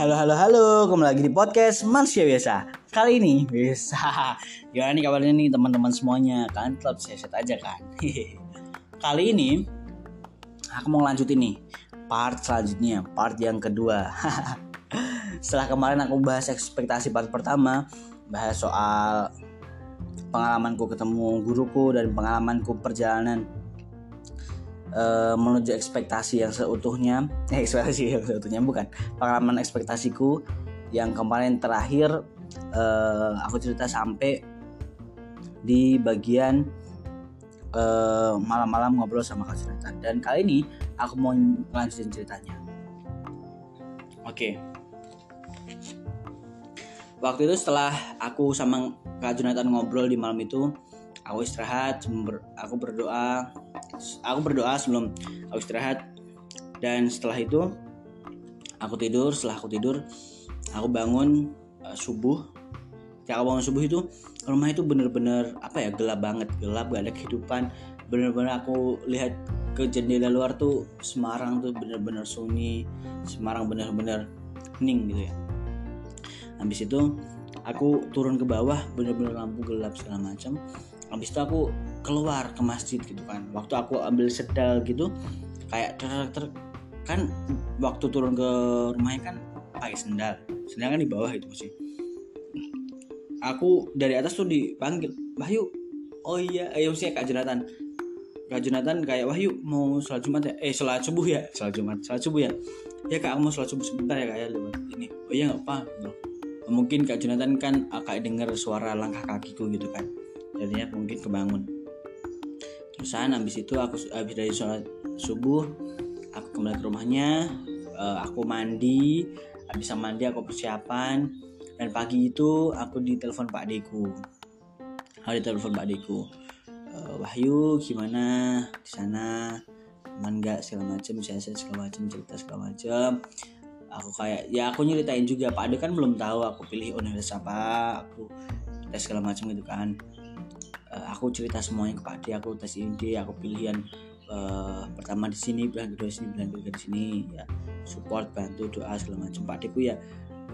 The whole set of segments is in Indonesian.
Halo halo halo, kembali lagi di podcast Manusia Biasa. Kali ini bisa. Gimana nih kabarnya nih teman-teman semuanya? Kalian tetap sehat aja kan? Kali ini aku mau lanjutin nih part selanjutnya, part yang kedua. Setelah kemarin aku bahas ekspektasi part pertama, bahas soal pengalamanku ketemu guruku dan pengalamanku perjalanan uh, menuju ekspektasi yang seutuhnya eh, ekspektasi yang seutuhnya bukan pengalaman ekspektasiku yang kemarin terakhir uh, aku cerita sampai di bagian eh, malam-malam ngobrol sama Kak Jonathan dan kali ini aku mau lanjutin ceritanya oke okay. waktu itu setelah aku sama Kak Jonathan ngobrol di malam itu aku istirahat aku berdoa aku berdoa sebelum aku istirahat. Dan setelah itu aku tidur. Setelah aku tidur aku bangun uh, subuh. Ketika aku bangun subuh itu rumah itu bener-bener apa ya gelap banget. Gelap gak ada kehidupan. Bener-bener aku lihat ke jendela luar tuh Semarang tuh bener-bener sunyi. Semarang bener-bener hening gitu ya. Habis itu aku turun ke bawah bener-bener lampu gelap segala macam. Habis itu aku keluar ke masjid gitu kan. Waktu aku ambil sedal gitu kayak ter, ter kan waktu turun ke rumahnya kan pakai sendal. Sendal kan di bawah itu masih. Aku dari atas tuh dipanggil Wahyu. Oh iya ayo sih kak Jonathan. Kak Jonathan kayak Wahyu mau sholat Jumat ya? Eh sholat subuh ya. Sholat Jumat. Sholat subuh ya? Ya kak aku mau sholat subuh sebentar ya kak ya lewat ini. Oh iya nggak apa mungkin kak Jonathan kan kayak dengar suara langkah kakiku gitu kan. Jadinya mungkin kebangun. Terusan habis itu aku habis dari sholat subuh aku kembali ke rumahnya uh, aku mandi. Habis mandi aku persiapan. Dan pagi itu aku ditelepon Pak Deku. Aku ditelepon Pak Deku. Uh, Wahyu gimana? Di sana? Aman nggak? segala macam saya segala macam cerita segala macam aku kayak ya aku nyeritain juga Pak Ade kan belum tahu aku pilih universitas apa aku tes segala macam gitu kan. Uh, aku cerita semuanya ke Pak D aku tes ini aku pilihan uh, pertama di sini pilihan kedua di sini pilihan ketiga di sini ya support bantu doa segala macam. Pak D ku ya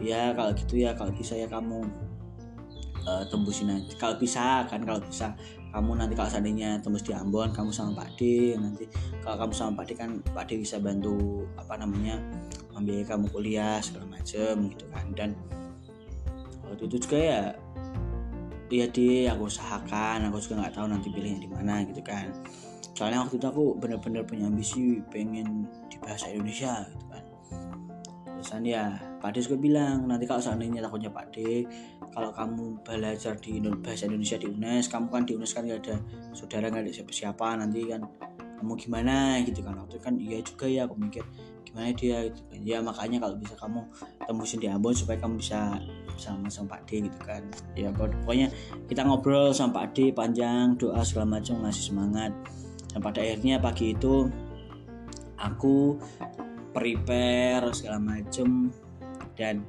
ya kalau gitu ya kalau bisa ya kamu uh, tembusin aja. Kalau bisa kan kalau bisa kamu nanti kalau seandainya tembus di Ambon kamu sama Pak D nanti kalau kamu sama Pak D kan Pak D bisa bantu apa namanya membiayai kamu kuliah segala macam gitu kan. Dan waktu itu juga ya iya di aku usahakan aku juga nggak tahu nanti pilihnya di mana gitu kan. Soalnya waktu itu aku bener-bener punya ambisi pengen di bahasa Indonesia gitu terusan ya. Pak juga bilang nanti kalau seandainya takutnya Pak De kalau kamu belajar di bahasa Indonesia di UNES kamu kan di UNES kan gak ada saudara gak ada siapa-siapa nanti kan kamu gimana? Gitu kan. Waktu kan iya juga ya aku mikir gimana dia? Gitu kan. Ya makanya kalau bisa kamu tembusin di Ambon supaya kamu bisa sama sama Pak D gitu kan. Ya pokoknya kita ngobrol sama Pak D panjang doa segala macam ngasih semangat. Dan pada akhirnya pagi itu aku prepare segala macam dan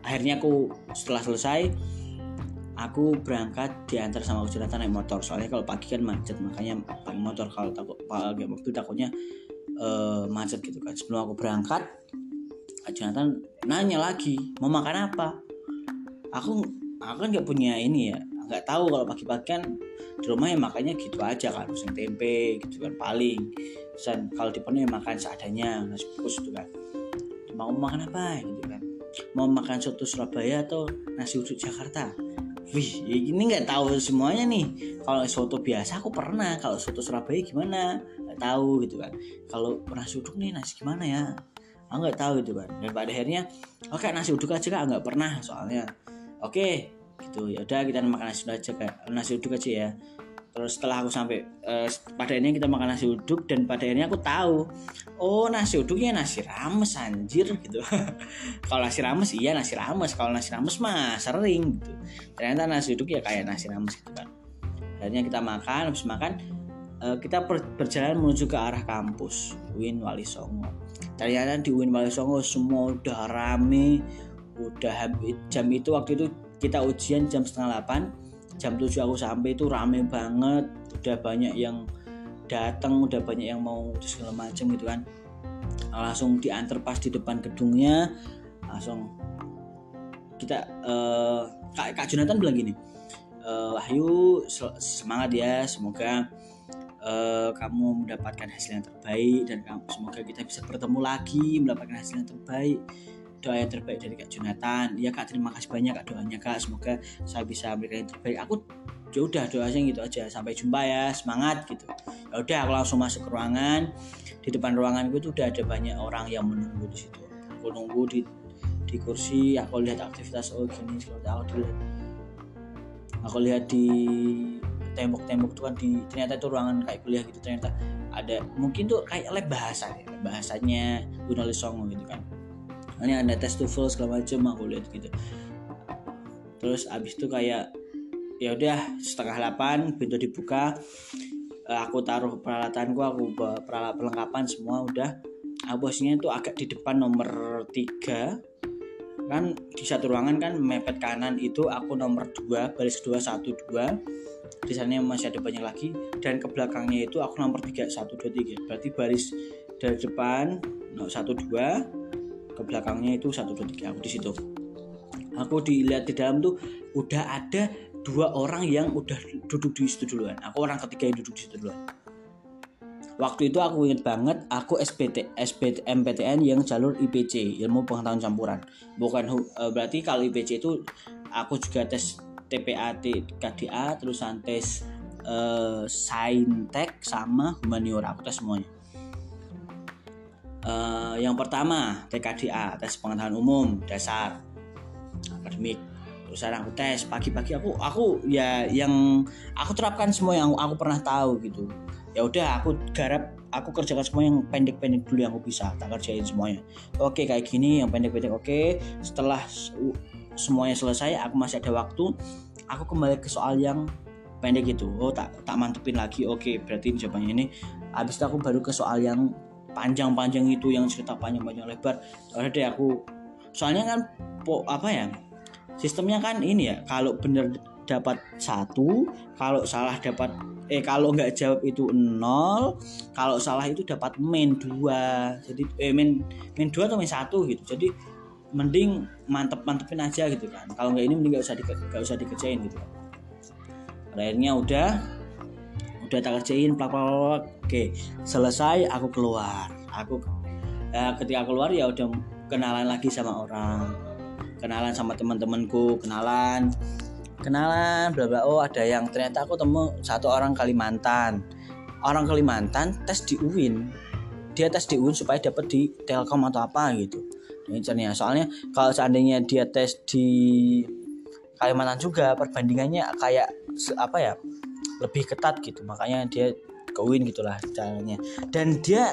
akhirnya aku setelah selesai aku berangkat diantar sama Jonathan naik motor. Soalnya kalau pagi kan macet makanya pakai motor. Kalau takut pagi waktu takutnya uh, macet gitu kan. Sebelum aku berangkat Jonathan nanya lagi mau makan apa? Aku aku kan nggak punya ini ya nggak tahu kalau pagi-pagi kan di rumah ya makanya gitu aja kan. Musim tempe gitu kan paling dan kalau di makan seadanya nasi bungkus gitu kan. Mau makan apa gitu kan? Mau makan soto Surabaya atau nasi uduk Jakarta? Wih ya ini nggak tahu semuanya nih. Kalau soto biasa aku pernah kalau soto Surabaya gimana? Nggak tahu gitu kan. Kalau nasi uduk nih nasi gimana ya? Aku nggak tahu gitu kan. Dan pada akhirnya oke okay, nasi uduk aja kak nggak pernah soalnya. Oke gitu. Ya udah kita makan nasi uduk aja kak nasi uduk aja ya terus setelah aku sampai uh, pada akhirnya kita makan nasi uduk dan pada akhirnya aku tahu oh nasi uduknya nasi rames anjir gitu. Kalau nasi rames iya nasi rames. Kalau nasi rames mah sering gitu. Ternyata nasi uduk ya kayak nasi rames gitu kan akhirnya kita makan habis makan uh, kita berjalan menuju ke arah kampus Win Wali Songo. Ternyata di UIN Wali Songo semua udah rame udah jam itu waktu itu kita ujian jam setengah 8 jam 7 aku sampai itu rame banget. Udah banyak yang datang udah banyak yang mau segala macam gitu kan. Langsung diantar pas di depan gedungnya. Langsung kita uh, kak, kak Jonathan bilang gini uh, Wahyu semangat ya semoga uh, kamu mendapatkan hasil yang terbaik dan kamu, semoga kita bisa bertemu lagi mendapatkan hasil yang terbaik doa yang terbaik dari Kak Jonathan. Ya Kak terima kasih banyak Kak doanya Kak. Semoga saya bisa memberikan yang terbaik. Aku ya udah doanya gitu aja. Sampai jumpa ya. Semangat gitu. Ya udah aku langsung masuk ke ruangan. Di depan ruanganku itu udah ada banyak orang yang menunggu di situ. Aku nunggu di di kursi. Aku lihat aktivitas oh gini aku dilihat aku lihat di tembok-tembok tuh kan di ternyata itu ruangan kayak kuliah gitu. Ternyata ada mungkin tuh kayak lab bahasa ya bahasanya Gunalis Songo gitu kan ini ada tes TOEFL segala macam aku lihat gitu. Terus abis itu kayak ya udah setengah delapan pintu dibuka. Eh, aku taruh peralatanku aku peralatan perlengkapan semua udah. Aku itu agak di depan nomor tiga. Kan di satu ruangan kan mepet kanan itu aku nomor dua baris kedua satu dua. Di sana masih ada banyak lagi. Dan ke belakangnya itu aku nomor tiga satu dua tiga. Berarti baris dari depan no, satu dua ke belakangnya itu satu dua tiga. Aku di situ. Aku dilihat di dalam tuh udah ada dua orang yang udah duduk di situ duluan. Aku orang ketiga yang duduk di situ duluan. Waktu itu aku inget banget aku SPT SPT MPTN yang jalur IPC ilmu pengetahuan campuran. Bukan uh, berarti kalau IPC itu aku juga tes TPAT KDA terus tes uh, Saintek sama humaniora. Aku tes semuanya uh, yang pertama TKDA tes pengetahuan umum dasar akademik. Perusahaan aku tes pagi-pagi aku aku ya yang aku terapkan semua yang aku pernah tahu gitu. Ya udah aku garap aku kerjakan semua yang pendek-pendek dulu yang aku bisa tak kerjain semuanya. Oke kayak gini yang pendek-pendek oke. Setelah semuanya selesai aku masih ada waktu aku kembali ke soal yang pendek itu. Oh tak tak mantepin lagi oke. Berarti jawabannya ini habis itu aku baru ke soal yang panjang-panjang itu yang cerita panjang-panjang lebar. Udah deh aku soalnya kan po apa ya sistemnya kan ini ya kalau bener dapat satu kalau salah dapat eh kalau nggak jawab itu nol kalau salah itu dapat main dua. Jadi eh main main dua atau main satu gitu. Jadi mending mantep mantepin aja gitu kan. Kalau nggak ini mending nggak usah di, nggak usah dikerjain gitu kan. Akhirnya udah udah tak kerjain plak plak oke selesai aku keluar. Aku eh, ketika keluar ya udah kenalan lagi sama orang. Kenalan sama teman-temanku kenalan. Kenalan bla bla oh ada yang ternyata aku temu satu orang Kalimantan. Orang Kalimantan tes di UIN dia tes di UIN supaya dapat di Telkom atau apa gitu. Ini soalnya kalau seandainya dia tes di Kalimantan juga perbandingannya kayak apa ya lebih ketat gitu. Makanya dia ke UIN gitulah caranya. Dan dia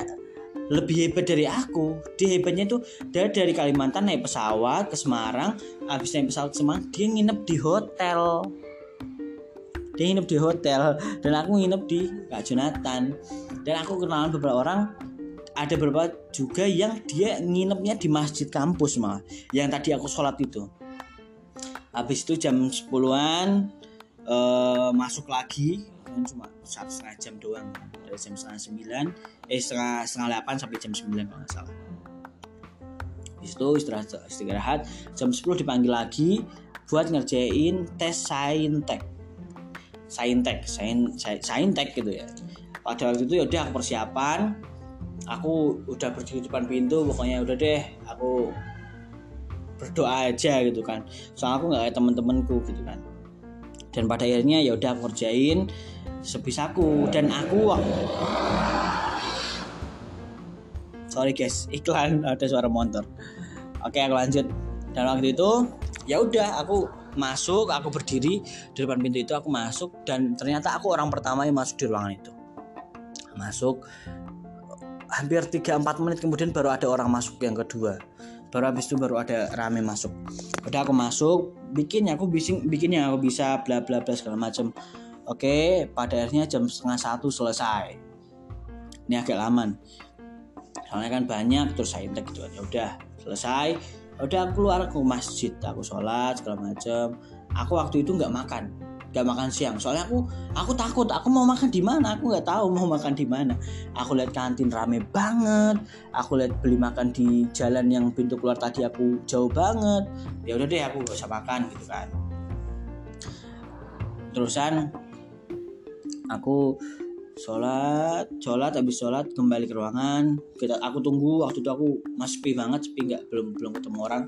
lebih hebat dari aku. Dia hebatnya tuh dia dari Kalimantan naik pesawat ke Semarang habis naik pesawat ke Semarang dia nginep di hotel. Dia nginep di hotel. Dan aku nginep di Kak Jonathan. Dan aku kenalan beberapa orang. Ada beberapa juga yang dia nginepnya di masjid kampus malah. Yang tadi aku sholat itu. Habis itu jam 10-an uh, masuk lagi kan cuma satu setengah jam doang dari jam setengah sembilan. Eh setengah setengah delapan sampai jam sembilan kalau nggak salah. Di situ istirahat istirahat. Jam 10 dipanggil lagi buat ngerjain tes saintek. Saintek sain saintek gitu ya. Pada waktu itu ya udah aku persiapan. Aku udah berdiri di depan pintu pokoknya udah deh aku berdoa aja gitu kan. Soalnya aku nggak kayak temen-temenku gitu kan dan pada akhirnya ya udah kerjain sebisaku dan aku sorry guys iklan ada suara motor oke aku lanjut. Dan waktu itu ya udah aku masuk aku berdiri di depan pintu itu aku masuk. Dan ternyata aku orang pertama yang masuk di ruangan itu. Masuk hampir 3-4 menit kemudian baru ada orang masuk yang kedua. Baru habis itu baru ada rame masuk. Udah aku masuk bikin aku bikin bikinnya aku bisa bla bla bla segala macam Oke, pada akhirnya jam setengah satu selesai. Ini agak lama. Soalnya kan banyak terus saya intek gitu. Ya udah selesai. Udah aku keluar ke masjid, aku sholat segala macam. Aku waktu itu nggak makan. Gak makan siang. Soalnya aku aku takut. Aku mau makan di mana? Aku nggak tahu mau makan di mana. Aku lihat kantin rame banget. Aku lihat beli makan di jalan yang pintu keluar tadi aku jauh banget. Ya udah deh aku gak usah makan gitu kan. Terusan aku sholat sholat habis sholat kembali ke ruangan. Kita aku tunggu waktu itu aku masih sepi banget sepi nggak belum belum ketemu orang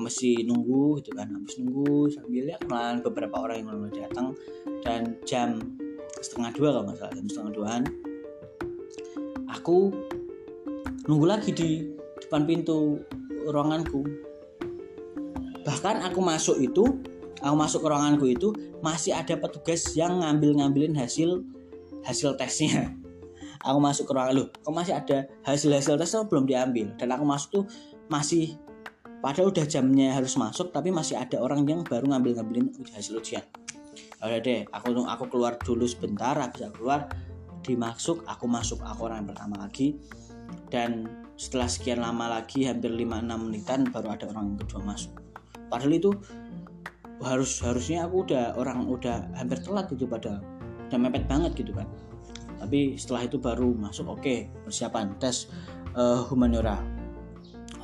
masih nunggu gitu kan. Habis nunggu sambil ya kenalan beberapa orang yang mulai datang. Dan jam setengah dua kalau nggak salah jam setengah duaan. Aku nunggu lagi di depan pintu ruanganku. Bahkan aku masuk itu aku masuk ke ruanganku itu masih ada petugas yang ngambil-ngambilin hasil hasil tesnya. Aku masuk ke ruangan lu kok masih ada hasil hasil tesnya belum diambil? Dan aku masuk tuh masih padahal udah jamnya harus masuk tapi masih ada orang yang baru ngambil ngambilin hasil ujian. Ya udah deh aku aku keluar dulu sebentar habis aku keluar dimasuk aku masuk aku orang yang pertama lagi. Dan setelah sekian lama lagi hampir 5-6 menitan baru ada orang yang kedua masuk. Padahal itu harus harusnya aku udah orang udah hampir telat gitu pada udah mepet banget gitu kan. Tapi setelah itu baru masuk oke okay, persiapan tes uh, humaniora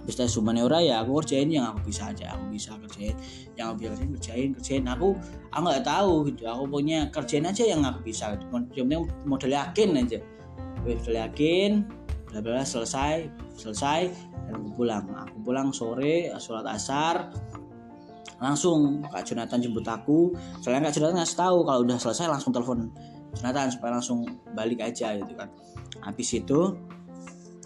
habis tes humaniora ya aku kerjain yang aku bisa aja aku bisa kerjain. Yang aku bisa kerjain kerjain kerjain. Aku aku nggak tahu gitu. Aku punya kerjain aja yang aku bisa gitu. modal yakin aja. Modal yakin bla bla selesai selesai dan aku pulang. Aku pulang sore sholat asar langsung. Kak Jonathan jemput aku. Soalnya Kak Jonathan ngasih tahu kalau udah selesai langsung telepon Jonathan supaya langsung balik aja gitu kan. Habis itu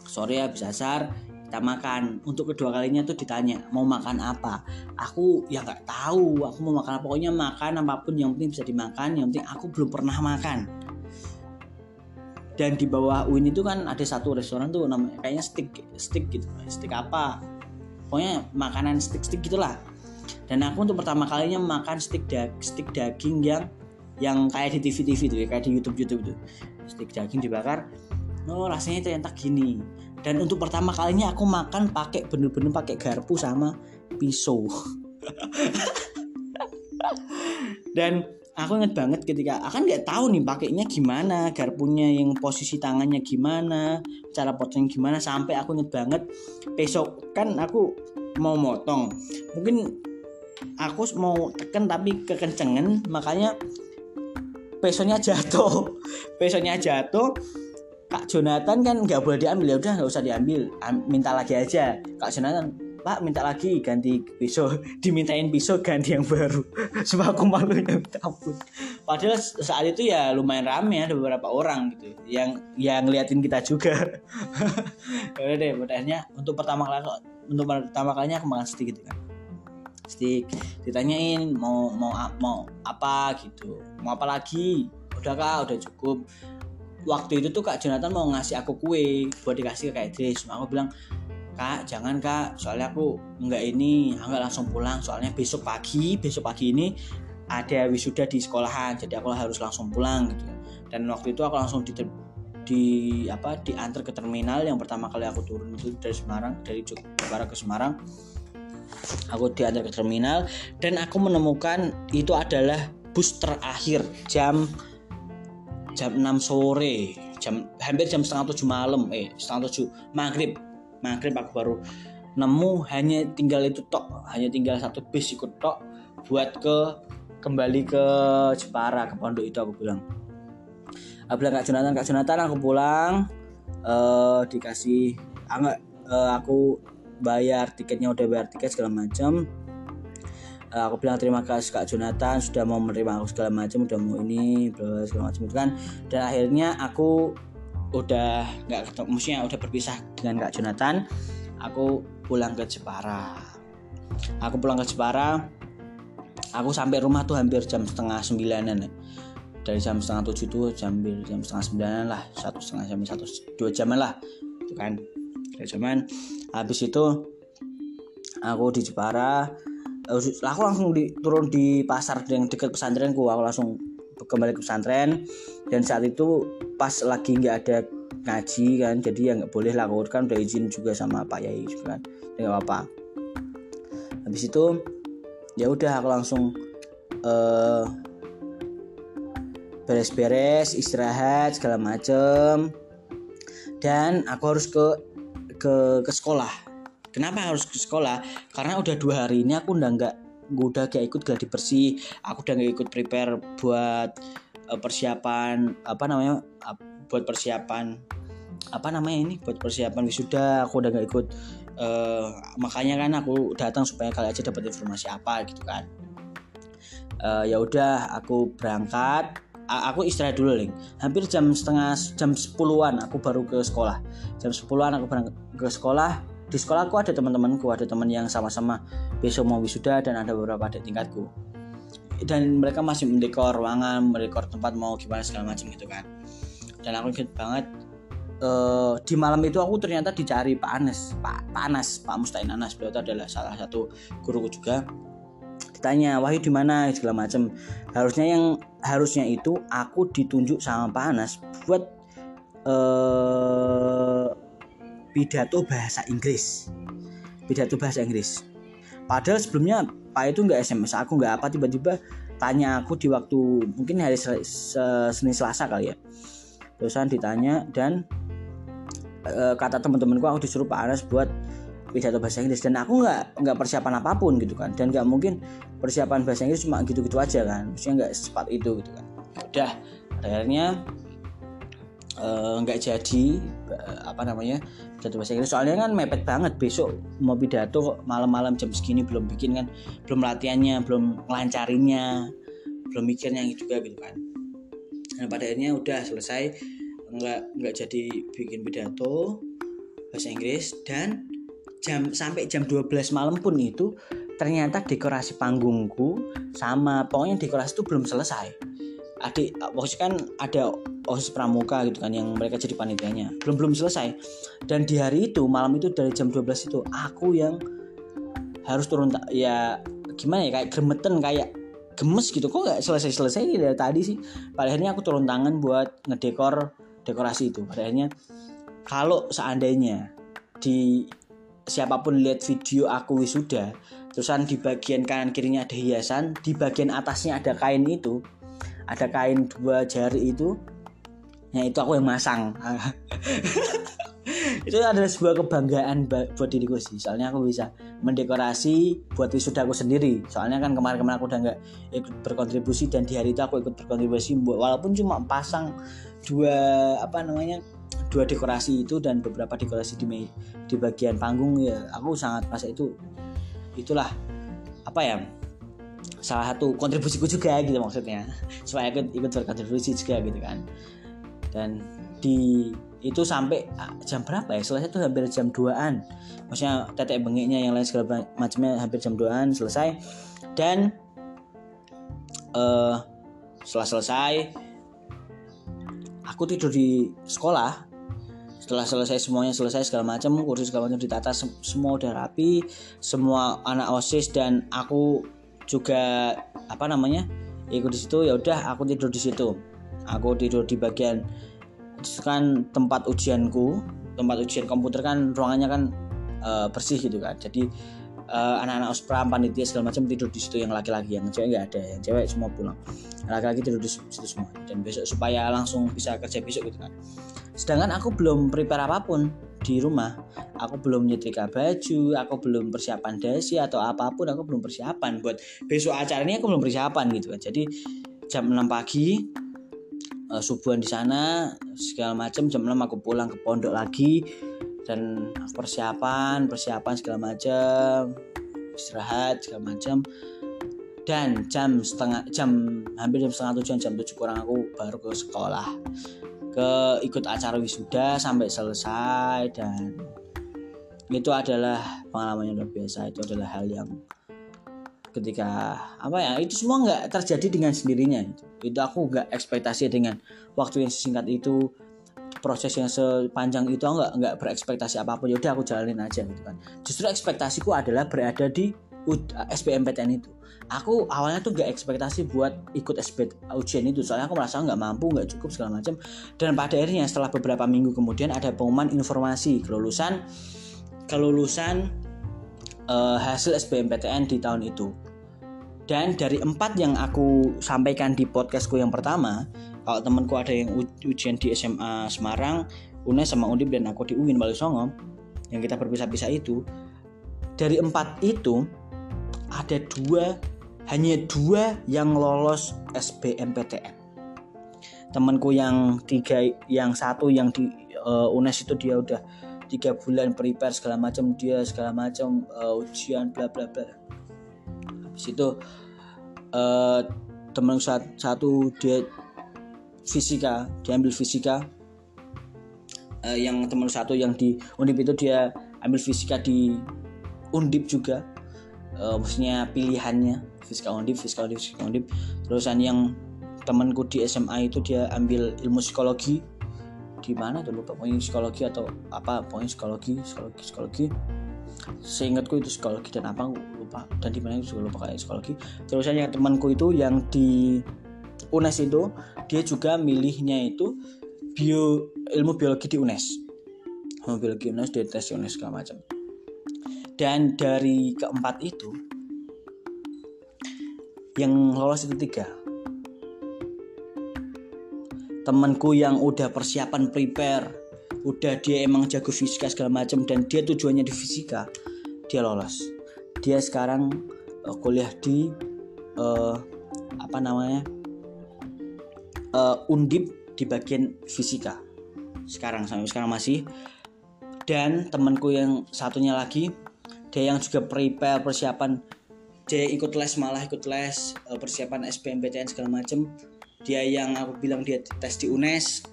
sore habis asar kita makan. Untuk kedua kalinya tuh ditanya mau makan apa? Aku ya nggak tahu. Aku mau makan apa. Pokoknya makan apa pun yang penting bisa dimakan yang penting aku belum pernah makan. Dan di bawah UIN itu kan ada satu restoran tuh namanya kayaknya stick stick gitu stick apa. Pokoknya makanan stick stick gitulah. Dan aku untuk pertama kalinya makan stick da stick daging yang yang kayak di TV TV itu ya kayak di YouTube YouTube itu stick daging dibakar. Oh rasanya ternyata gini dan untuk pertama kalinya aku makan pakai bener-bener pakai garpu sama pisau. Dan aku inget banget ketika akan nggak tahu nih pakainya gimana garpunya yang posisi tangannya gimana cara potong gimana sampai aku inget banget besok kan aku mau motong. Mungkin aku mau tekan tapi kekencengan makanya pesonya jatuh. Pesonya jatuh Kak Jonathan kan nggak boleh diambil. Ya udah nggak usah diambil. Minta lagi aja. Kak Jonathan Pak minta lagi ganti pisau dimintain pisau ganti yang baru. Sebab aku malu ya ampun. Padahal saat itu ya lumayan rame ada beberapa orang gitu. Yang yang ngeliatin kita juga. Ya udah deh mudahnya untuk pertama kali untuk pertama kalinya aku makan stick gitu kan. Stick ditanyain mau mau mau apa gitu. Mau apa lagi? Udah kak udah cukup waktu itu tuh kak Jonathan mau ngasih aku kue buat dikasih ke kak Idris. Aku bilang kak jangan kak. Soalnya aku nggak ini nggak langsung pulang. Soalnya besok pagi besok pagi ini ada wisuda di sekolahan jadi aku harus langsung pulang gitu. Dan waktu itu aku langsung di di apa diantar ke terminal yang pertama kali aku turun itu dari Semarang dari Jogja ke Semarang. Aku diantar ke terminal dan aku menemukan itu adalah bus terakhir jam jam 6 sore jam hampir jam setengah tujuh malam eh setengah tujuh maghrib. Maghrib aku baru nemu hanya tinggal itu tok hanya tinggal satu bis ikut tok buat ke kembali ke Jepara ke pondok itu aku bilang. Aku bilang kak Jonathan kak Jonathan aku pulang. Uh, dikasih uh, aku bayar tiketnya udah bayar tiket segala macam aku bilang terima kasih Kak Jonathan sudah mau menerima aku segala macam udah mau ini bla segala macam itu kan. Dan akhirnya aku udah nggak ketemu maksudnya udah berpisah dengan Kak Jonathan aku pulang ke Jepara. Aku pulang ke Jepara aku sampai rumah tuh hampir jam setengah sembilanan dari jam setengah tujuh tuh jam jam setengah sembilanan lah satu setengah jam satu dua jaman lah itu kan. Dua jaman. Habis itu aku di Jepara aku langsung di, turun di pasar yang dekat pesantrenku. Aku langsung kembali ke pesantren. Dan saat itu pas lagi nggak ada ngaji kan jadi ya nggak boleh lah. Kan udah izin juga sama Pak Yai juga kan. Nggak apa habis itu ya udah aku langsung uh, beres-beres istirahat segala macem. Dan aku harus ke ke ke sekolah kenapa harus ke sekolah? Karena udah dua hari ini aku udah nggak udah gak ikut gladi bersih. Aku udah gak ikut prepare buat uh, persiapan apa namanya buat persiapan apa namanya ini buat persiapan wisuda. Aku udah gak ikut uh, makanya kan aku datang supaya kalian aja dapat informasi apa gitu kan. Uh, ya udah aku berangkat. Aku istirahat dulu ling. Hampir jam setengah jam sepuluhan aku baru ke sekolah. Jam sepuluhan aku berangkat ke sekolah di sekolah aku ada teman-temanku ada teman yang sama-sama besok mau wisuda dan ada beberapa adik tingkatku. Dan mereka masih mendekor ruangan mendekor tempat mau gimana segala macam gitu kan. Dan aku ingat banget uh, di malam itu aku ternyata dicari Pak Anas Pak, Pak Anas Pak Mustain Anas. Beliau itu adalah salah satu guruku juga. Ditanya Wahyu di mana? segala macam. Harusnya yang harusnya itu aku ditunjuk sama Pak Anas buat uh, pidato bahasa Inggris. Pidato bahasa Inggris. Padahal sebelumnya Pak itu nggak SMS aku nggak apa tiba-tiba tanya aku di waktu mungkin hari Senin Selasa kali ya. Terusan ditanya dan e, kata teman-temanku aku disuruh Pak Anas buat pidato bahasa Inggris. Dan aku nggak nggak persiapan apa pun gitu kan. Dan nggak mungkin persiapan bahasa Inggris cuma gitu-gitu aja kan. Maksudnya nggak secepat itu gitu kan. Udah akhirnya nggak uh, jadi uh, apa namanya pidato bahasa Inggris. Soalnya kan mepet banget besok mau pidato malam-malam jam segini belum bikin kan belum latihannya belum lancarinya belum mikirnya juga gitu kan. Dan pada akhirnya udah selesai nggak nggak jadi bikin pidato bahasa Inggris dan jam sampai jam 12 malam pun itu ternyata dekorasi panggungku sama pokoknya dekorasi itu belum selesai adik maksudnya kan ada osis pramuka gitu kan yang mereka jadi panitianya. Belum belum selesai. Dan di hari itu malam itu dari jam 12 itu aku yang harus turun ya gimana ya kayak gemeten kayak gemes gitu. Kok nggak selesai selesai dari tadi sih? Pada akhirnya aku turun tangan buat ngedekor dekorasi itu. Pada akhirnya kalau seandainya di siapa pun lihat video aku wisuda terusan di bagian kanan kirinya ada hiasan di bagian atasnya ada kain itu ada kain dua jari itu. Ya itu aku yang masang. Itu adalah sebuah kebanggaan buat diriku sih. Soalnya aku bisa mendekorasi buat wisuda aku sendiri. Soalnya kan kemarin-kemarin aku udah nggak ikut berkontribusi dan di hari itu aku ikut berkontribusi walaupun cuma pasang dua apa namanya dua dekorasi itu dan beberapa dekorasi di di bagian panggung ya aku sangat masa itu itulah apa ya salah satu kontribusiku juga gitu maksudnya. Supaya ikut ikut berkontribusi juga gitu kan. Dan di itu sampai ah, jam berapa ya? Selesai itu hampir jam 2an maksudnya tetek bengiknya yang lain segala macamnya hampir jam 2an selesai. Dan uh, setelah selesai aku tidur di sekolah. Setelah selesai semuanya selesai segala macam kursi segala macam ditata semua udah rapi semua anak osis dan aku juga apa namanya ikut di situ ya udah aku tidur di situ. Aku tidur di bagian kan tempat ujianku tempat ujian komputer kan ruangannya kan uh, bersih gitu kan. Jadi uh, anak-anak ospram panitia segala macam tidur di situ yang laki-laki yang cewek nggak ada yang cewek semua pulang. Laki-laki tidur di situ semua. Dan besok supaya langsung bisa kerja besok gitu kan. Sedangkan aku belum prepare apa pun di rumah. Aku belum nyetrika baju aku belum persiapan dasi atau apa pun aku belum persiapan buat besok acara ini aku belum persiapan gitu kan. Jadi jam 6 pagi uh, subuhan di sana segala macam jam 6 aku pulang ke pondok lagi dan persiapan persiapan segala macam istirahat segala macam dan jam setengah jam hampir jam setengah tujuan jam tujuh kurang aku baru ke sekolah ke ikut acara wisuda sampai selesai dan itu adalah pengalaman yang luar biasa. Itu adalah hal yang ketika apa ya itu semua nggak terjadi dengan sendirinya itu, itu aku nggak ekspektasi dengan waktu yang sesingkat itu proses yang sepanjang itu nggak nggak berekspektasi apa pun. Ya udah aku jalanin aja gitu kan. Justru ekspektasiku adalah berada di SBMPTN itu aku awalnya tuh gak ekspektasi buat ikut SB ujian itu soalnya aku merasa nggak mampu nggak cukup segala macam dan pada akhirnya setelah beberapa minggu kemudian ada pengumuman informasi kelulusan kelulusan uh, hasil SBMPTN di tahun itu. Dan dari empat yang aku sampaikan di podcastku yang pertama kalau temanku ada yang ujian di SMA Semarang UNES sama Undip dan aku di UIN Bali Songo yang kita berpisah-pisah itu dari empat itu ada dua hanya dua yang lolos SBMPTN temanku yang tiga yang satu yang di uh, UNES itu dia udah tiga bulan prepare segala macam dia segala macam uh, ujian bla bla bla. Habis itu uh, teman satu dia fisika diambil fisika. Uh, yang teman satu yang di undip itu dia ambil fisika di undip juga. Uh, maksudnya pilihannya fisika undip fisika undip fisika undip terusan yang temanku di SMA itu dia ambil ilmu psikologi. Di mana? Tuh lupa pokoknya psikologi atau apa pokoknya psikologi psikologi psikologi. Seingatku itu psikologi dan apa lupa. Dan di mana juga lupa kayak psikologi. Terus yang temanku itu yang di UNES itu dia juga milihnya itu bio ilmu biologi di UNES. Ilmu biologi UNES dia tes UNES segala macam. Dan dari keempat itu yang lolos itu tiga. Temanku yang udah persiapan prepare udah dia emang jago fisika segala macam dan dia tujuannya di fisika dia lolos. Dia sekarang uh, kuliah di uh, apa namanya uh, undip di bagian fisika. Sekarang sampai sekarang masih. Dan temanku yang satunya lagi dia yang juga prepare persiapan dia ikut les malah ikut les persiapan SBMPTN segala macam dia yang aku bilang dia tes di UNES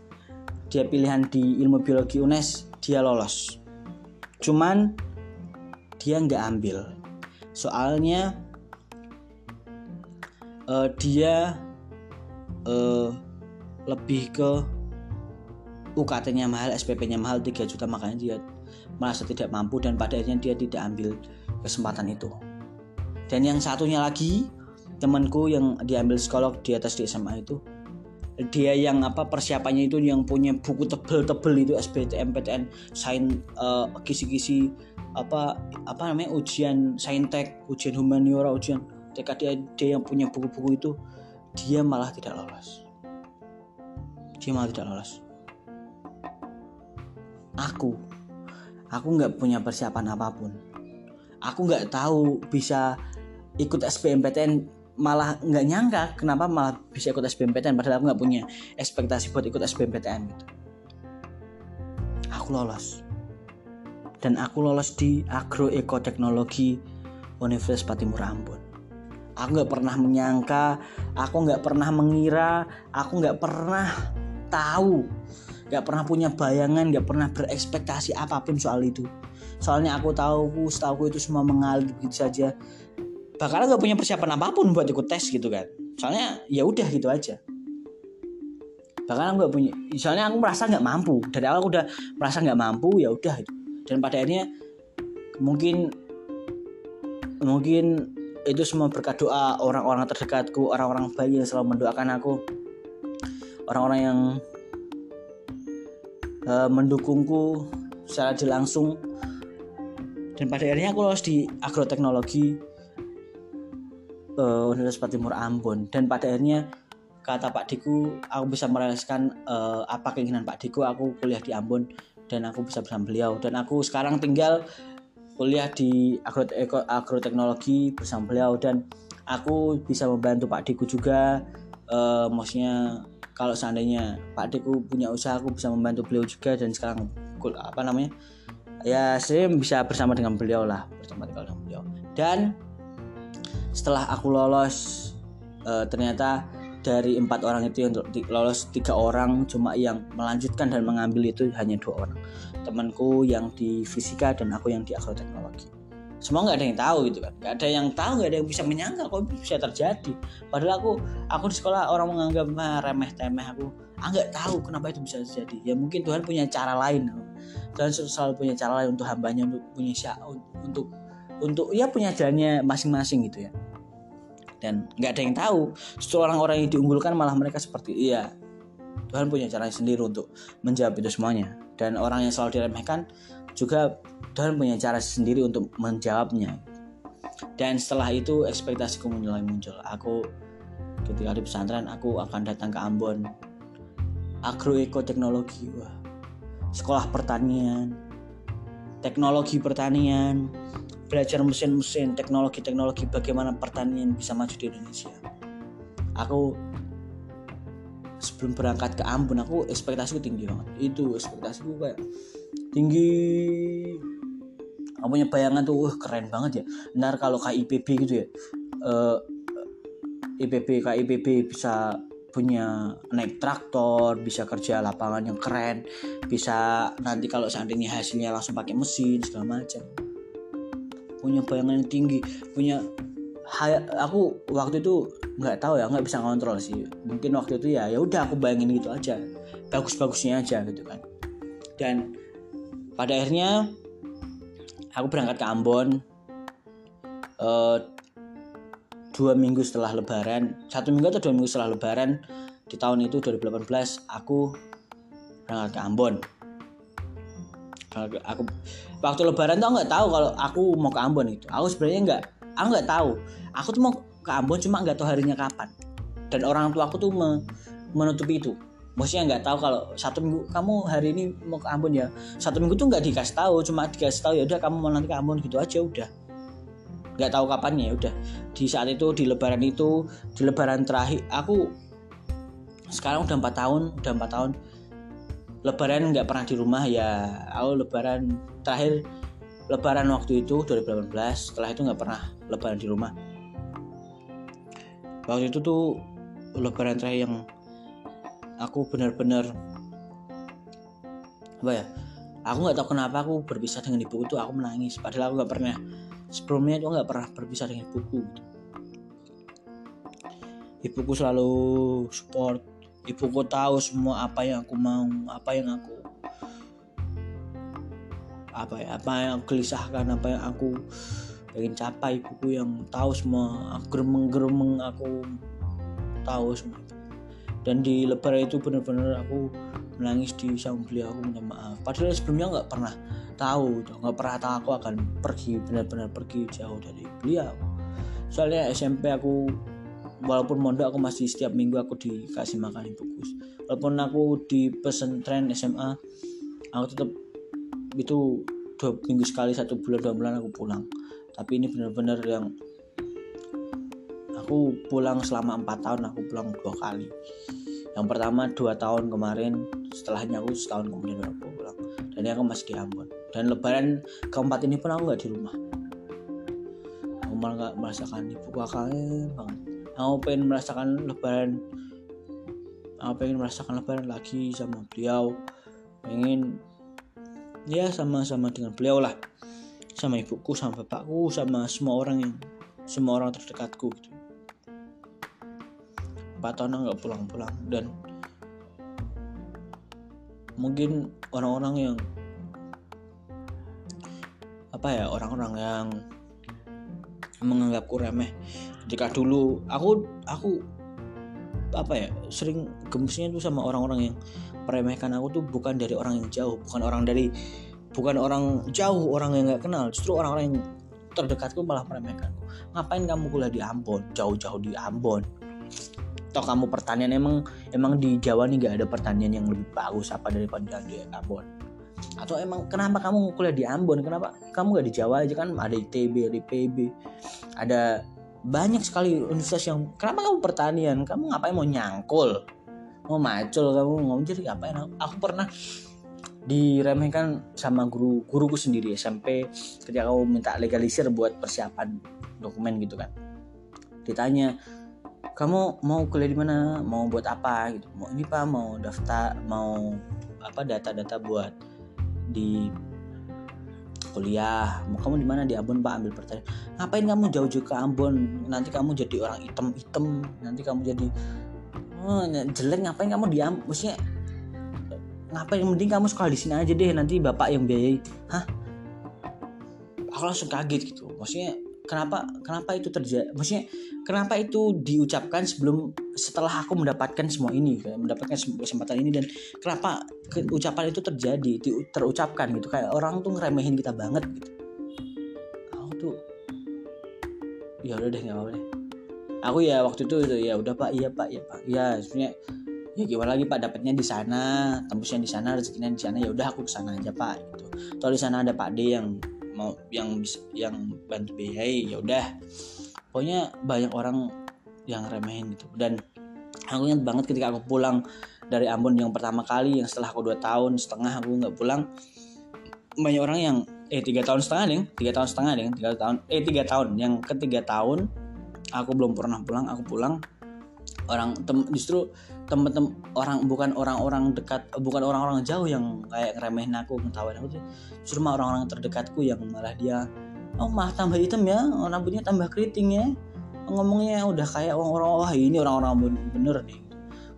dia pilihan di ilmu biologi UNES dia lolos. Cuman dia nggak ambil. Soalnya uh, dia uh, lebih ke UKT-nya mahal, SPP-nya mahal 3 juta makanya dia merasa tidak mampu dan pada akhirnya dia tidak ambil kesempatan itu. Dan yang satunya lagi temanku yang diambil psikolog di atas di SMA itu dia yang apa persiapannya itu yang punya buku tebel-tebel itu SBMPTN sain uh, kisi-kisi apa apa namanya ujian saintek ujian humaniora ujian TK dia, dia yang punya buku-buku itu dia malah tidak lolos. Dia malah tidak lolos. Aku aku nggak punya persiapan apa pun. Aku nggak tahu bisa ikut SBMPTN malah nggak nyangka kenapa malah bisa ikut SBMPTN padahal aku nggak punya ekspektasi buat ikut SBMPTN gitu. Aku lolos. Dan aku lolos di agroekoteknologi Universitas Patimura Ambon. Aku nggak pernah menyangka aku nggak pernah mengira aku nggak pernah tahu nggak pernah punya bayangan nggak pernah berekspektasi apa pun soal itu. Soalnya aku tahu setahu itu semua mengalir begitu saja bakal gak punya persiapan apa pun buat ikut tes gitu kan. Soalnya ya udah gitu aja. Bahkan aku gak punya soalnya aku merasa nggak mampu. Dari awal aku udah merasa nggak mampu ya udah gitu. dan pada akhirnya mungkin mungkin itu semua berkat doa orang-orang terdekatku orang-orang baik yang selalu mendoakan aku. Orang-orang yang uh, mendukungku secara langsung. Dan pada akhirnya aku lolos di agroteknologi uh, Universitas Timur Ambon. Dan pada akhirnya kata Pak Diku aku bisa merealisasikan uh, apa keinginan Pak Diku. Aku kuliah di Ambon dan aku bisa bersama beliau. Dan aku sekarang tinggal kuliah di agro agroteknologi bersama beliau. Dan aku bisa membantu Pak Diku juga uh, maksudnya kalau seandainya Pak Diku punya usaha aku bisa membantu beliau juga. Dan sekarang apa namanya ya saya bisa bersama dengan beliau lah bersama dengan beliau. Dan setelah aku lolos uh, ternyata dari empat orang itu yang lolos tiga orang cuma yang melanjutkan dan mengambil itu hanya dua orang. Temanku yang di fisika dan aku yang di agroteknologi. Semua nggak ada yang tahu gitu kan. Nggak ada yang tahu nggak ada yang bisa menyangka kok bisa terjadi. Padahal aku aku di sekolah orang menganggap ah, remeh temeh aku. Ah nggak tahu kenapa itu bisa terjadi. Ya mungkin Tuhan punya cara lain. Tuhan selalu punya cara lain untuk hambanya untuk punya untuk untuk ya punya jalannya masing-masing gitu ya dan nggak ada yang tahu justru orang-orang yang diunggulkan malah mereka seperti iya Tuhan punya cara sendiri untuk menjawab itu semuanya. Dan orang yang selalu diremehkan juga Tuhan punya cara sendiri untuk menjawabnya. Dan setelah itu ekspektasiku mulai muncul. Aku ketika di pesantren aku akan datang ke Ambon. Agroekoteknologi wah. Sekolah pertanian teknologi pertanian belajar mesin-mesin teknologi-teknologi bagaimana pertanian bisa maju di Indonesia. Aku sebelum berangkat ke Ambon aku ekspektasiku tinggi banget. Itu ekspektasiku kayak tinggi. Aku punya bayangan tuh wah keren banget ya. Benar kalau KIPB gitu ya. Uh, eh, IPB KIPB bisa punya naik traktor, bisa kerja lapangan yang keren, bisa nanti kalau seandainya hasilnya langsung pakai mesin segala macam. Punya bayangan yang tinggi, punya aku waktu itu nggak tahu ya nggak bisa ngontrol sih. Mungkin waktu itu ya ya udah aku bayangin gitu aja bagus-bagusnya aja gitu kan. Dan pada akhirnya aku berangkat ke Ambon uh, dua minggu setelah lebaran satu minggu atau dua minggu setelah lebaran di tahun itu 2018 aku berangkat ke Ambon. Aku waktu lebaran tuh nggak tahu kalau aku mau ke Ambon itu aku sebenarnya nggak aku nggak tahu. Aku tuh mau ke Ambon cuma nggak tahu harinya kapan. Dan orang tua aku tuh me, menutupi itu. Maksudnya nggak tahu kalau satu minggu kamu hari ini mau ke Ambon ya? Satu minggu tuh nggak dikasih tahu cuma dikasih tahu ya udah kamu mau nanti ke Ambon gitu aja udah. Nggak tahu kapannya ya udah. Di saat itu di lebaran itu di lebaran terakhir aku sekarang udah empat tahun udah empat tahun. Lebaran nggak pernah di rumah ya. Aku lebaran terakhir lebaran waktu itu 2018 setelah itu nggak pernah lebaran di rumah waktu itu tuh lebaran terakhir yang aku benar-benar apa ya aku nggak tahu kenapa aku berpisah dengan ibu itu aku menangis padahal aku nggak pernah sebelumnya itu nggak pernah berpisah dengan ibuku gitu. ibuku selalu support ibuku tahu semua apa yang aku mau apa yang aku apa ya apa yang aku gelisahkan apa yang aku pengen capai ibuku yang tahu semua geremeng-geremeng aku tahu semua. Dan di lebaran itu benar-benar aku menangis di sang beliau aku minta maaf. Padahal sebelumnya nggak pernah tahu nggak pernah tahu aku akan pergi benar-benar pergi jauh dari beliau. Soalnya SMP aku walaupun mondok aku masih setiap minggu aku dikasih makan ibuku walaupun aku di pesantren SMA aku tetap itu dua minggu sekali satu bulan dua bulan aku pulang. Tapi ini benar-benar yang aku pulang selama empat tahun aku pulang dua kali. Yang pertama dua tahun kemarin setelahnya aku setahun kemudian aku pulang. Dan ini aku masih di Ambon. Dan lebaran keempat ini pun aku nggak di rumah. Aku malah nggak merasakan ibu kakaknya banget. Aku pengen merasakan lebaran aku pengen merasakan lebaran lagi sama beliau. Pengen ya sama-sama dengan beliau lah. Sama ibuku sama bapakku sama semua orang yang semua orang terdekatku gitu. Empat tahun nggak pulang-pulang dan mungkin orang-orang yang apa ya orang-orang yang menganggapku remeh. Ketika dulu aku aku apa ya sering gemesnya tuh sama orang-orang yang meremehkan aku tuh bukan dari orang yang jauh bukan orang dari bukan orang jauh orang yang nggak kenal. Justru orang-orang yang terdekatku malah meremehkanku ngapain kamu kuliah di Ambon? Jauh-jauh di Ambon. Toh kamu pertanian emang emang di Jawa nih gak ada pertanian yang lebih bagus apa daripada di Ambon. Atau emang kenapa kamu kuliah di Ambon? Kenapa? Kamu gak di Jawa aja kan? Ada ITB ada IPB ada banyak sekali universitas yang kenapa kamu pertanian? Kamu ngapain mau nyangkul mau macul kamu mau jadi apa yang aku pernah diremehkan sama guru guruku sendiri SMP ketika aku minta legalisir buat persiapan dokumen gitu kan. Ditanya kamu mau kuliah di mana? Mau buat apa? Gitu. Mau ini pak mau daftar mau apa data-data buat di kuliah. Mau kamu di mana? Di Ambon pak ambil pertanyaan. Ngapain kamu jauh-jauh ke Ambon? Nanti kamu jadi orang hitam-hitam nanti kamu jadi oh, jelek ngapain kamu di Ambon maksudnya ngapain? Mending kamu sekolah di sini aja deh nanti bapak yang biayai. Hah? Aku langsung kaget gitu. Maksudnya kenapa kenapa itu terjadi maksudnya kenapa itu diucapkan sebelum setelah aku mendapatkan semua ini mendapatkan kesempatan ini dan kenapa ucapan itu terjadi di, terucapkan gitu. Kayak orang tuh ngeremehin kita banget gitu. Aku tuh ya udah deh nggak apa deh aku ya waktu itu, itu ya udah pak iya pak ya pak. Ya sebenarnya ya gimana lagi pak dapatnya di sana tembusnya di sana rezekinya di sana ya udah aku ke sana aja pak gitu. Kalau di sana ada pak D yang mau yang bisa yang bantu biayai ya udah. Pokoknya banyak orang yang remehin gitu. Dan aku ingat banget ketika aku pulang dari Ambon yang pertama kali yang setelah aku dua tahun setengah aku nggak pulang banyak orang yang eh tiga tahun setengah nih tiga tahun setengah nih tiga tahun eh tiga tahun. Yang ketiga tahun aku belum pernah pulang aku pulang. Orang tem, justru temen-temen orang bukan orang-orang dekat bukan orang-orang jauh yang kayak ngeremehin aku ngetawain aku tuh. Justru mah orang-orang terdekatku yang malah dia oh mah tambah hitam ya rambutnya tambah keriting ya. Ngomongnya udah kayak orang-orang wah ini orang-orang bener nih.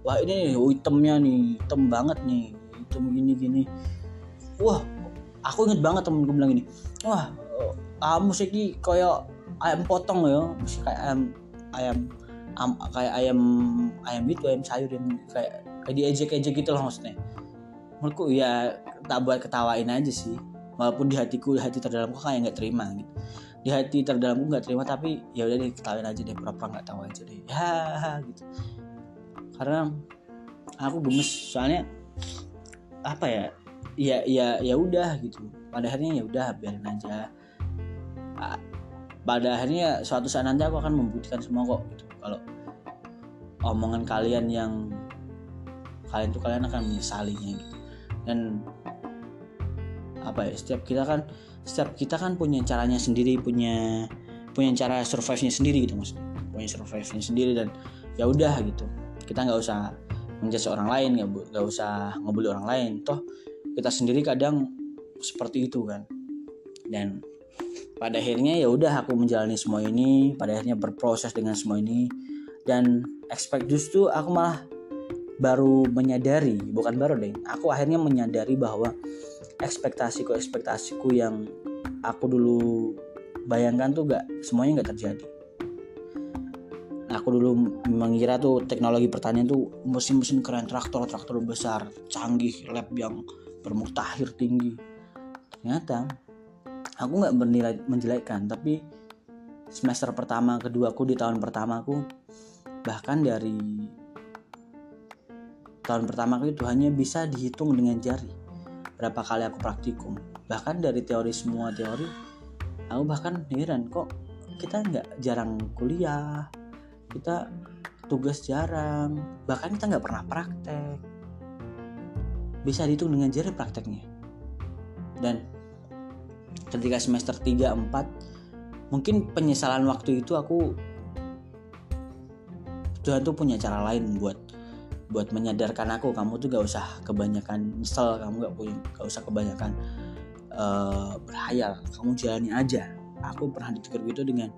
Wah ini nih, oh, hitamnya nih hitam banget nih hitam gini gini wah aku inget banget temenku bilang gini wah kamu sih kayak ayam potong ya kayak ayam ayam am, kayak ayam ayam itu ayam sayur yang kayak kayak diejek-ejek gitu loh maksudnya. Menurutku ya tak buat ketawain aja sih. Walaupun di hatiku di hati terdalamku kayak nggak terima gitu. Di hati terdalamku nggak terima tapi ya udah deh ketawain aja deh. Pura-pura nggak tahu aja deh. Ya gitu. Karena aku gemes soalnya apa ya? Ya ya ya udah gitu. Pada akhirnya ya udah biarin aja pada akhirnya suatu saat nanti aku akan membuktikan semua kok gitu. Kalau omongan kalian yang kalian tuh kalian akan menyesalinya gitu. Dan apa ya setiap kita kan setiap kita kan punya caranya sendiri punya punya cara survive-nya sendiri gitu maksudnya. Punya survive-nya sendiri dan ya udah gitu. Kita nggak usah menjudge orang lain nggak usah ngebully orang lain. Toh kita sendiri kadang seperti itu kan. Dan pada akhirnya ya udah aku menjalani semua ini pada akhirnya berproses dengan semua ini. Dan expect justru aku malah baru menyadari bukan baru deh aku akhirnya menyadari bahwa ekspektasiku ekspektasiku yang aku dulu bayangkan tuh gak semuanya gak terjadi. Aku dulu mengira tuh teknologi pertanian tuh mesin-mesin keren traktor traktor besar canggih lab yang bermutakhir tinggi. Ternyata aku nggak bernilai menjelekkan tapi semester pertama kedua aku di tahun pertama aku bahkan dari tahun pertama aku itu hanya bisa dihitung dengan jari berapa kali aku praktikum. Bahkan dari teori semua teori aku bahkan heran kok kita nggak jarang kuliah kita tugas jarang bahkan kita nggak pernah praktek. Bisa dihitung dengan jari prakteknya. Dan ketika semester 3 4 mungkin penyesalan waktu itu aku Tuhan tuh punya cara lain buat buat menyadarkan aku kamu tuh gak usah kebanyakan nyesel kamu gak punya gak usah kebanyakan uh, berhayal kamu jalani aja. Aku pernah ditegur gitu dengan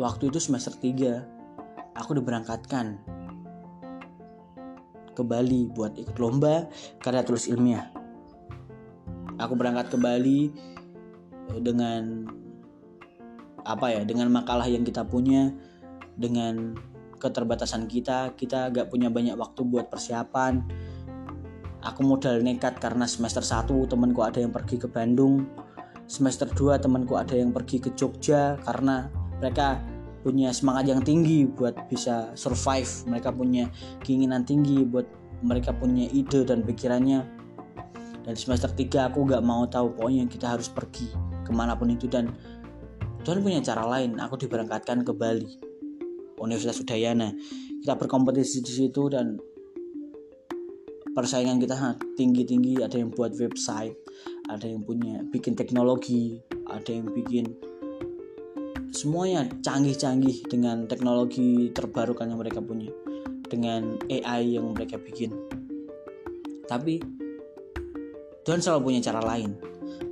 waktu itu semester 3 aku diberangkatkan ke Bali buat ikut lomba karya tulis ilmiah aku berangkat ke Bali eh, dengan apa ya dengan makalah yang kita punya dengan keterbatasan kita kita gak punya banyak waktu buat persiapan. Aku modal nekat karena semester 1 temanku ada yang pergi ke Bandung semester 2 temanku ada yang pergi ke Jogja karena mereka punya semangat yang tinggi buat bisa survive. Mereka punya keinginan tinggi buat mereka punya ide dan pikirannya dan semester 3 aku gak mau tahu pokoknya kita harus pergi ke mana pun itu. Dan Tuhan punya cara lain. Aku diberangkatkan ke Bali Universitas Udayana. Kita berkompetisi di situ dan persaingan kita tinggi-tinggi. Ada yang buat website ada yang punya bikin teknologi ada yang bikin semuanya canggih-canggih dengan teknologi terbarukan yang mereka punya dengan AI yang mereka bikin. Tapi Tuhan selalu punya cara lain.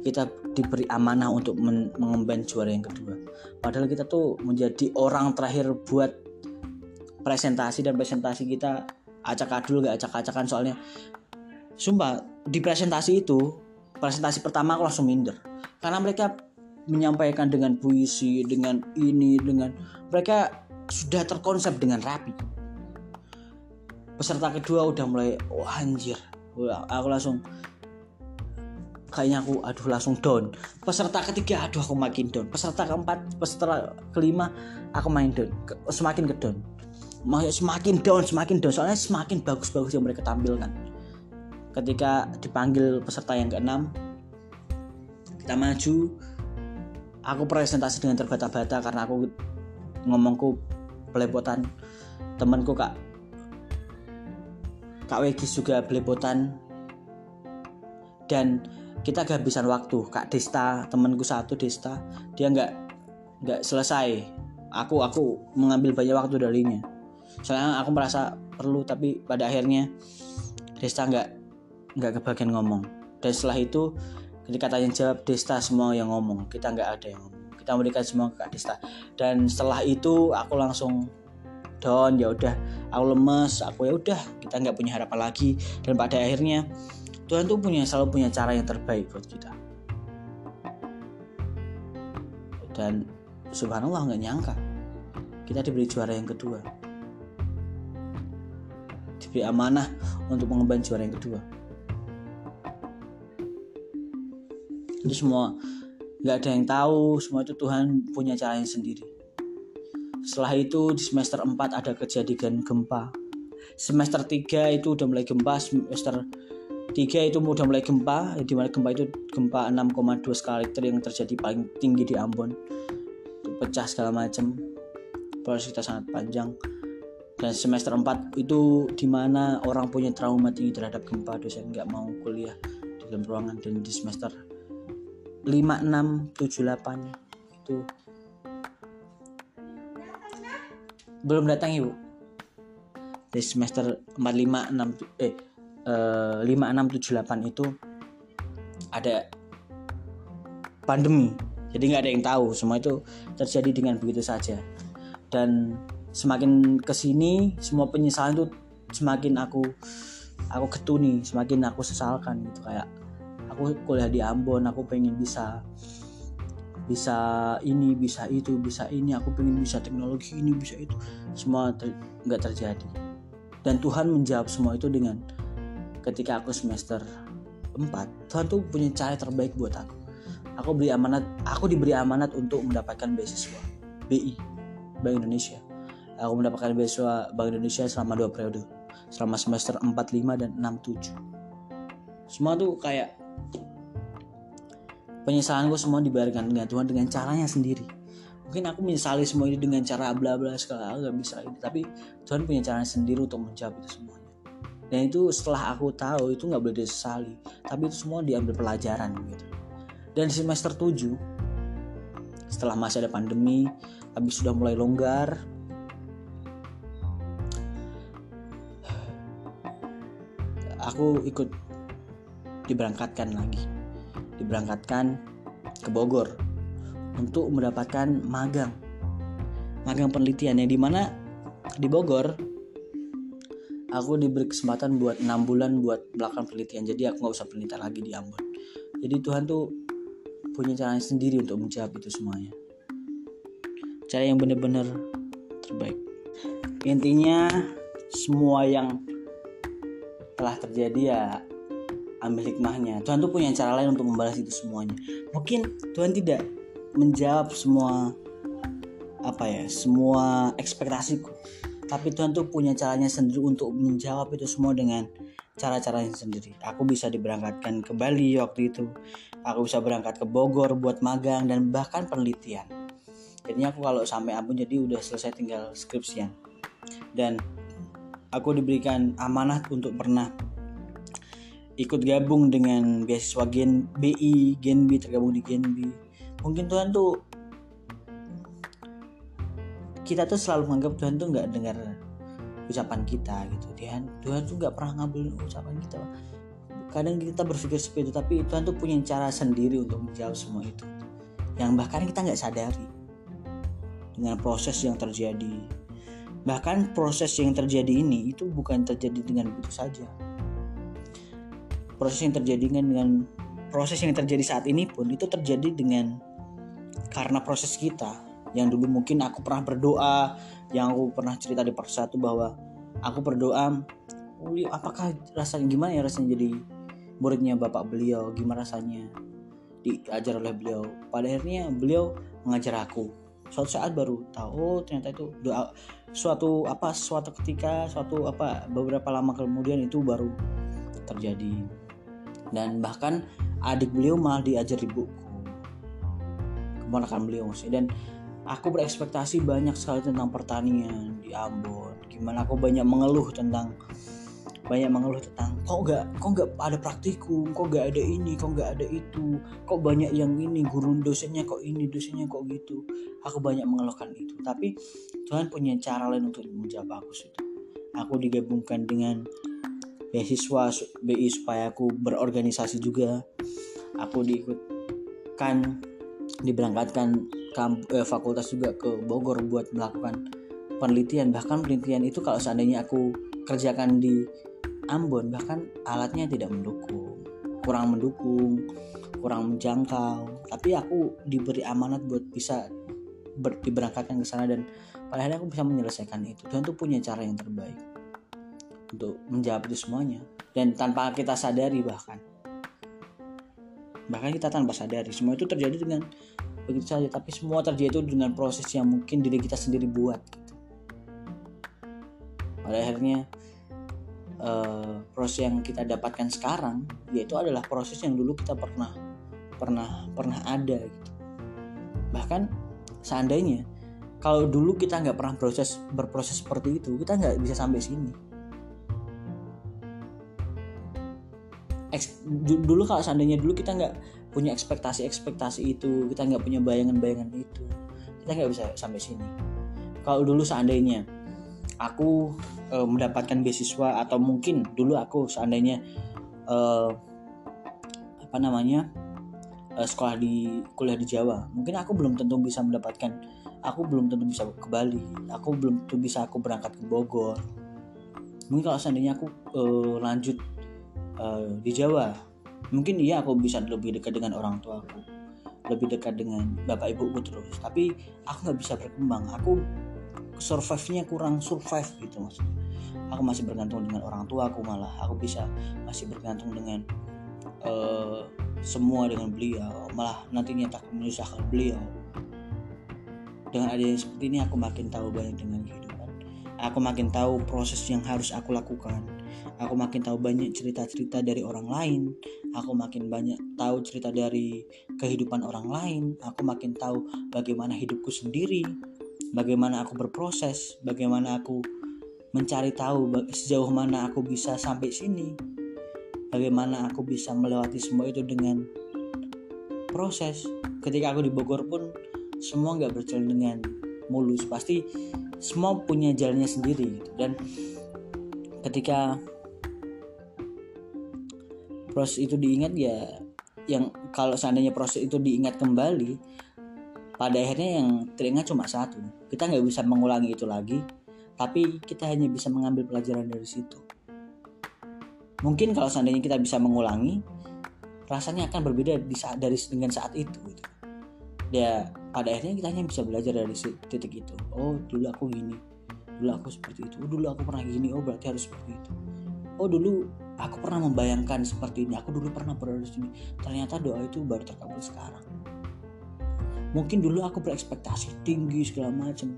Kita diberi amanah untuk mengemban juara yang kedua. Padahal kita tuh menjadi orang terakhir buat presentasi dan presentasi kita acak adul gak acak-acakan. Soalnya sumpah di presentasi itu presentasi pertama aku langsung minder. Karena mereka menyampaikan dengan puisi dengan ini dengan mereka sudah terkonsep dengan rapi. Peserta kedua udah mulai wah anjir. Aku langsung kayaknya aku aduh langsung down. Peserta ketiga aduh aku makin down. Peserta keempat peserta kelima aku main down. Ke, semakin ke down. Maksudnya semakin down semakin down. Soalnya semakin bagus-bagus yang mereka tampilkan. Ketika dipanggil peserta yang keenam kita maju. Aku presentasi dengan terbata-bata karena aku ngomongku belepotan. Temanku kak kak Wegis juga belepotan. Dan kita kehabisan waktu. Kak Desta temanku satu Desta. Dia nggak nggak selesai. Aku aku mengambil banyak waktu darinya. Soalnya aku merasa perlu tapi pada akhirnya Desta nggak nggak kebagian ngomong. Dan setelah itu ketika tanya jawab Desta semua yang ngomong. Kita nggak ada yang ngomong. Kita memberikan semua ke Kak Desta. Dan setelah itu aku langsung down. Ya udah aku lemes. Aku ya udah kita nggak punya harapan lagi. Dan pada akhirnya Tuhan tuh punya selalu punya cara yang terbaik buat kita. Dan subhanallah nggak nyangka kita diberi juara yang kedua. Diberi amanah untuk mengemban juara yang kedua. Itu semua nggak ada yang tahu semua itu Tuhan punya caranya sendiri. Setelah itu di semester 4 ada kejadian gempa. Semester 3 itu udah mulai gempa semester 3 itu udah mulai gempa di mana gempa itu gempa 6,2 skala Richter yang terjadi paling tinggi di Ambon. Pecah segala macam. Proses kita sangat panjang. Dan semester 4 itu di mana orang punya trauma tinggi terhadap gempa dosen nggak mau kuliah di dalam ruangan. Dan di semester 5, 6, 7, 8 itu belum datang ibu. Di semester 4, 5, 6 eh, eh 5, 6, 7, 8 itu ada pandemi. Jadi nggak ada yang tahu semua itu terjadi dengan begitu saja. Dan semakin ke sini semua penyesalan itu semakin aku aku ketuni semakin aku sesalkan gitu. Kayak aku kuliah di Ambon aku pengen bisa bisa ini bisa itu bisa ini. Aku pengen bisa teknologi ini bisa itu. Semua ter, nggak terjadi. Dan Tuhan menjawab semua itu dengan ketika aku semester 4 Tuhan tuh punya cara terbaik buat aku. Aku beri amanat aku diberi amanat untuk mendapatkan beasiswa BI Bank Indonesia. Aku mendapatkan beasiswa Bank Indonesia selama dua periode selama semester 4, 5 dan 6, 7 semua tuh kayak penyesalanku semua dibayarkan dengan Tuhan dengan caranya sendiri. Mungkin aku menyesali semua ini dengan cara bla bla segala nggak bisa tapi Tuhan punya caranya sendiri untuk menjawab itu semuanya dan itu setelah aku tahu itu nggak boleh disesali. Tapi itu semua diambil pelajaran gitu. Dan semester 7 setelah masih ada pandemi habis sudah mulai longgar aku ikut diberangkatkan lagi. Diberangkatkan ke Bogor untuk mendapatkan magang. Magang penelitian yang di mana di Bogor aku diberi kesempatan buat enam bulan buat melakukan penelitian. Jadi aku nggak usah penelitian lagi di Ambon. Jadi Tuhan tuh punya caranya sendiri untuk menjawab itu semuanya. Cara yang benar-benar terbaik. Intinya semua yang telah terjadi ya ambil hikmahnya. Tuhan tuh punya cara lain untuk membalas itu semuanya. Mungkin Tuhan tidak menjawab semua apa ya semua ekspektasiku tapi Tuhan tuh punya caranya sendiri untuk menjawab itu semua dengan cara-caranya sendiri. Aku bisa diberangkatkan ke Bali waktu itu. Aku bisa berangkat ke Bogor buat magang dan bahkan penelitian. Jadinya aku kalau sampai Ambon jadi udah selesai tinggal skripsian. Dan aku diberikan amanah untuk pernah ikut gabung dengan beasiswa Gen BI Gen B tergabung di Gen B. Mungkin Tuhan tuh kita tuh selalu menganggap Tuhan tuh nggak dengar ucapan kita gitu. Tuhan Tuhan tuh nggak pernah ngambil ucapan kita. Kadang kita berpikir seperti itu tapi Tuhan tuh punya cara sendiri untuk menjawab semua itu. Yang bahkan kita nggak sadari dengan proses yang terjadi. Bahkan proses yang terjadi ini itu bukan terjadi dengan begitu saja. Proses yang terjadi dengan proses yang terjadi saat ini pun itu terjadi dengan karena proses kita yang dulu mungkin aku pernah berdoa yang aku pernah cerita di part satu bahwa aku berdoa apakah rasanya gimana ya rasanya jadi muridnya bapak beliau? Gimana rasanya diajar oleh beliau? Pada akhirnya beliau mengajar aku. Suatu saat baru tahu oh ternyata itu doa suatu apa suatu ketika suatu apa beberapa lama kemudian itu baru terjadi. Dan bahkan adik beliau malah diajar ibuku keponakan beliau sih dan aku berekspektasi banyak sekali tentang pertanian di Ambon. Gimana aku banyak mengeluh tentang banyak mengeluh tentang kok nggak kok nggak ada praktikum? Kok nggak ada ini? Kok nggak ada itu? Kok banyak yang ini guru dosennya kok ini dosennya kok gitu? Aku banyak mengeluhkan itu. Tapi Tuhan punya cara lain untuk menjawab aku itu aku digabungkan dengan beasiswa BI supaya aku berorganisasi juga. Aku diikutkan diberangkatkan kamp, eh, fakultas juga ke Bogor buat melakukan penelitian. Bahkan penelitian itu kalau seandainya aku kerjakan di Ambon bahkan alatnya tidak mendukung. Kurang mendukung kurang menjangkau. Tapi aku diberi amanat buat bisa ber, diberangkatkan ke sana dan pada akhirnya aku bisa menyelesaikan itu. Tuhan tuh punya cara yang terbaik untuk menjawab itu semuanya. Dan tanpa kita sadari bahkan bahkan kita tanpa sadari semua itu terjadi dengan begitu saja. Tapi semua terjadi itu dengan proses yang mungkin diri kita sendiri buat gitu. pada akhirnya uh, proses yang kita dapatkan sekarang yaitu adalah proses yang dulu kita pernah pernah pernah ada gitu. Bahkan seandainya kalau dulu kita nggak pernah proses berproses seperti itu kita nggak bisa sampai sini Eks, dulu kalau seandainya dulu kita nggak punya ekspektasi ekspektasi itu kita nggak punya bayangan bayangan itu kita nggak bisa sampai sini. Kalau dulu seandainya aku uh, mendapatkan beasiswa atau mungkin dulu aku seandainya uh, apa namanya uh, sekolah di kuliah di Jawa mungkin aku belum tentu bisa mendapatkan aku belum tentu bisa ke Bali aku belum tentu bisa aku berangkat ke Bogor. Mungkin kalau seandainya aku uh, lanjut uh, di Jawa. Mungkin iya aku bisa lebih dekat dengan orang tua aku. Lebih dekat dengan bapak ibuku terus. Tapi aku nggak bisa berkembang. Aku survive-nya kurang survive gitu maksudnya aku masih bergantung dengan orang tua aku malah. Aku bisa masih bergantung dengan uh, semua dengan beliau. Malah nantinya tak menyusahkan beliau. Dengan adanya seperti ini aku makin tahu banyak dengan kehidupan. Aku makin tahu proses yang harus aku lakukan aku makin tahu banyak cerita-cerita dari orang lain aku makin banyak tahu cerita dari kehidupan orang lain aku makin tahu bagaimana hidupku sendiri bagaimana aku berproses, bagaimana aku mencari tahu sejauh mana aku bisa sampai sini, bagaimana aku bisa melewati semua itu dengan proses. Ketika aku di Bogor pun semua nggak berjalan dengan mulus, pasti semua punya jalannya sendiri gitu. dan ketika proses itu diingat ya yang kalau seandainya proses itu diingat kembali pada akhirnya yang teringat cuma satu. Kita nggak bisa mengulangi itu lagi tapi kita hanya bisa mengambil pelajaran dari situ. Mungkin kalau seandainya kita bisa mengulangi rasanya akan berbeda di saat dari dengan saat itu gitu. ya pada akhirnya kita hanya bisa belajar dari titik itu. Oh dulu aku gini dulu aku seperti itu. Oh, dulu aku pernah gini oh berarti harus seperti itu. Oh dulu aku pernah membayangkan seperti ini. Aku dulu pernah berada di sini. Ternyata doa itu baru terkabul sekarang. Mungkin dulu aku berekspektasi tinggi segala macam.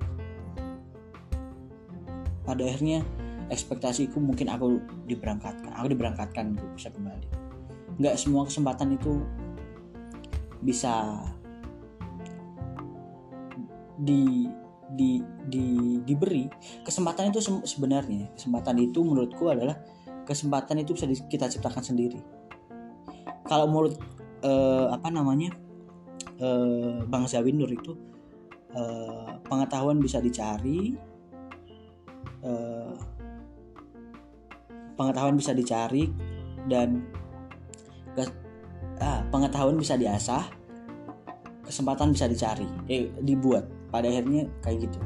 Pada akhirnya ekspektasiku mungkin aku diberangkatkan. Aku diberangkatkan untuk bisa kembali. Nggak semua kesempatan itu bisa di di di diberi. Kesempatan itu sebenarnya kesempatan itu menurutku adalah kesempatan itu bisa kita ciptakan sendiri. Kalau menurut eh, apa namanya eh, Bang Zawinur itu eh, pengetahuan bisa dicari eh, pengetahuan bisa dicari dan ah, pengetahuan bisa diasah kesempatan bisa dicari eh, dibuat. Pada akhirnya kayak gitu.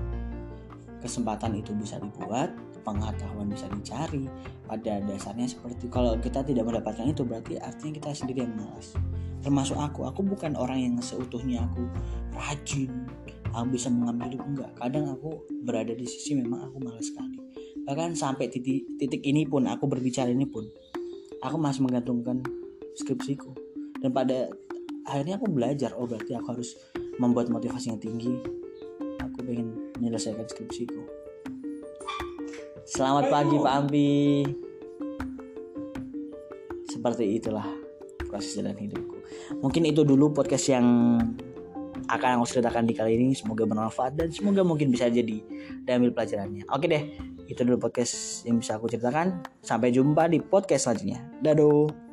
Kesempatan itu bisa dibuat pengetahuan bisa dicari pada dasarnya seperti kalau kita tidak mendapatkan itu berarti artinya kita sendiri yang malas. Termasuk aku aku bukan orang yang seutuhnya aku rajin aku bisa mengambil itu enggak. Kadang aku berada di sisi memang aku malas sekali. Bahkan sampai titik titik ini pun aku berbicara ini pun aku masih menggantungkan skripsiku. Dan pada akhirnya aku belajar oh berarti aku harus membuat motivasi yang tinggi. Menyelesaikan skripsiku selamat pagi Pak Ampi seperti itulah proses jalan hidupku. Mungkin itu dulu podcast yang akan aku ceritakan di kali ini. Semoga bermanfaat dan semoga mungkin bisa jadi diambil pelajarannya. Oke deh itu dulu podcast yang bisa aku ceritakan. Sampai jumpa di podcast selanjutnya. Dadah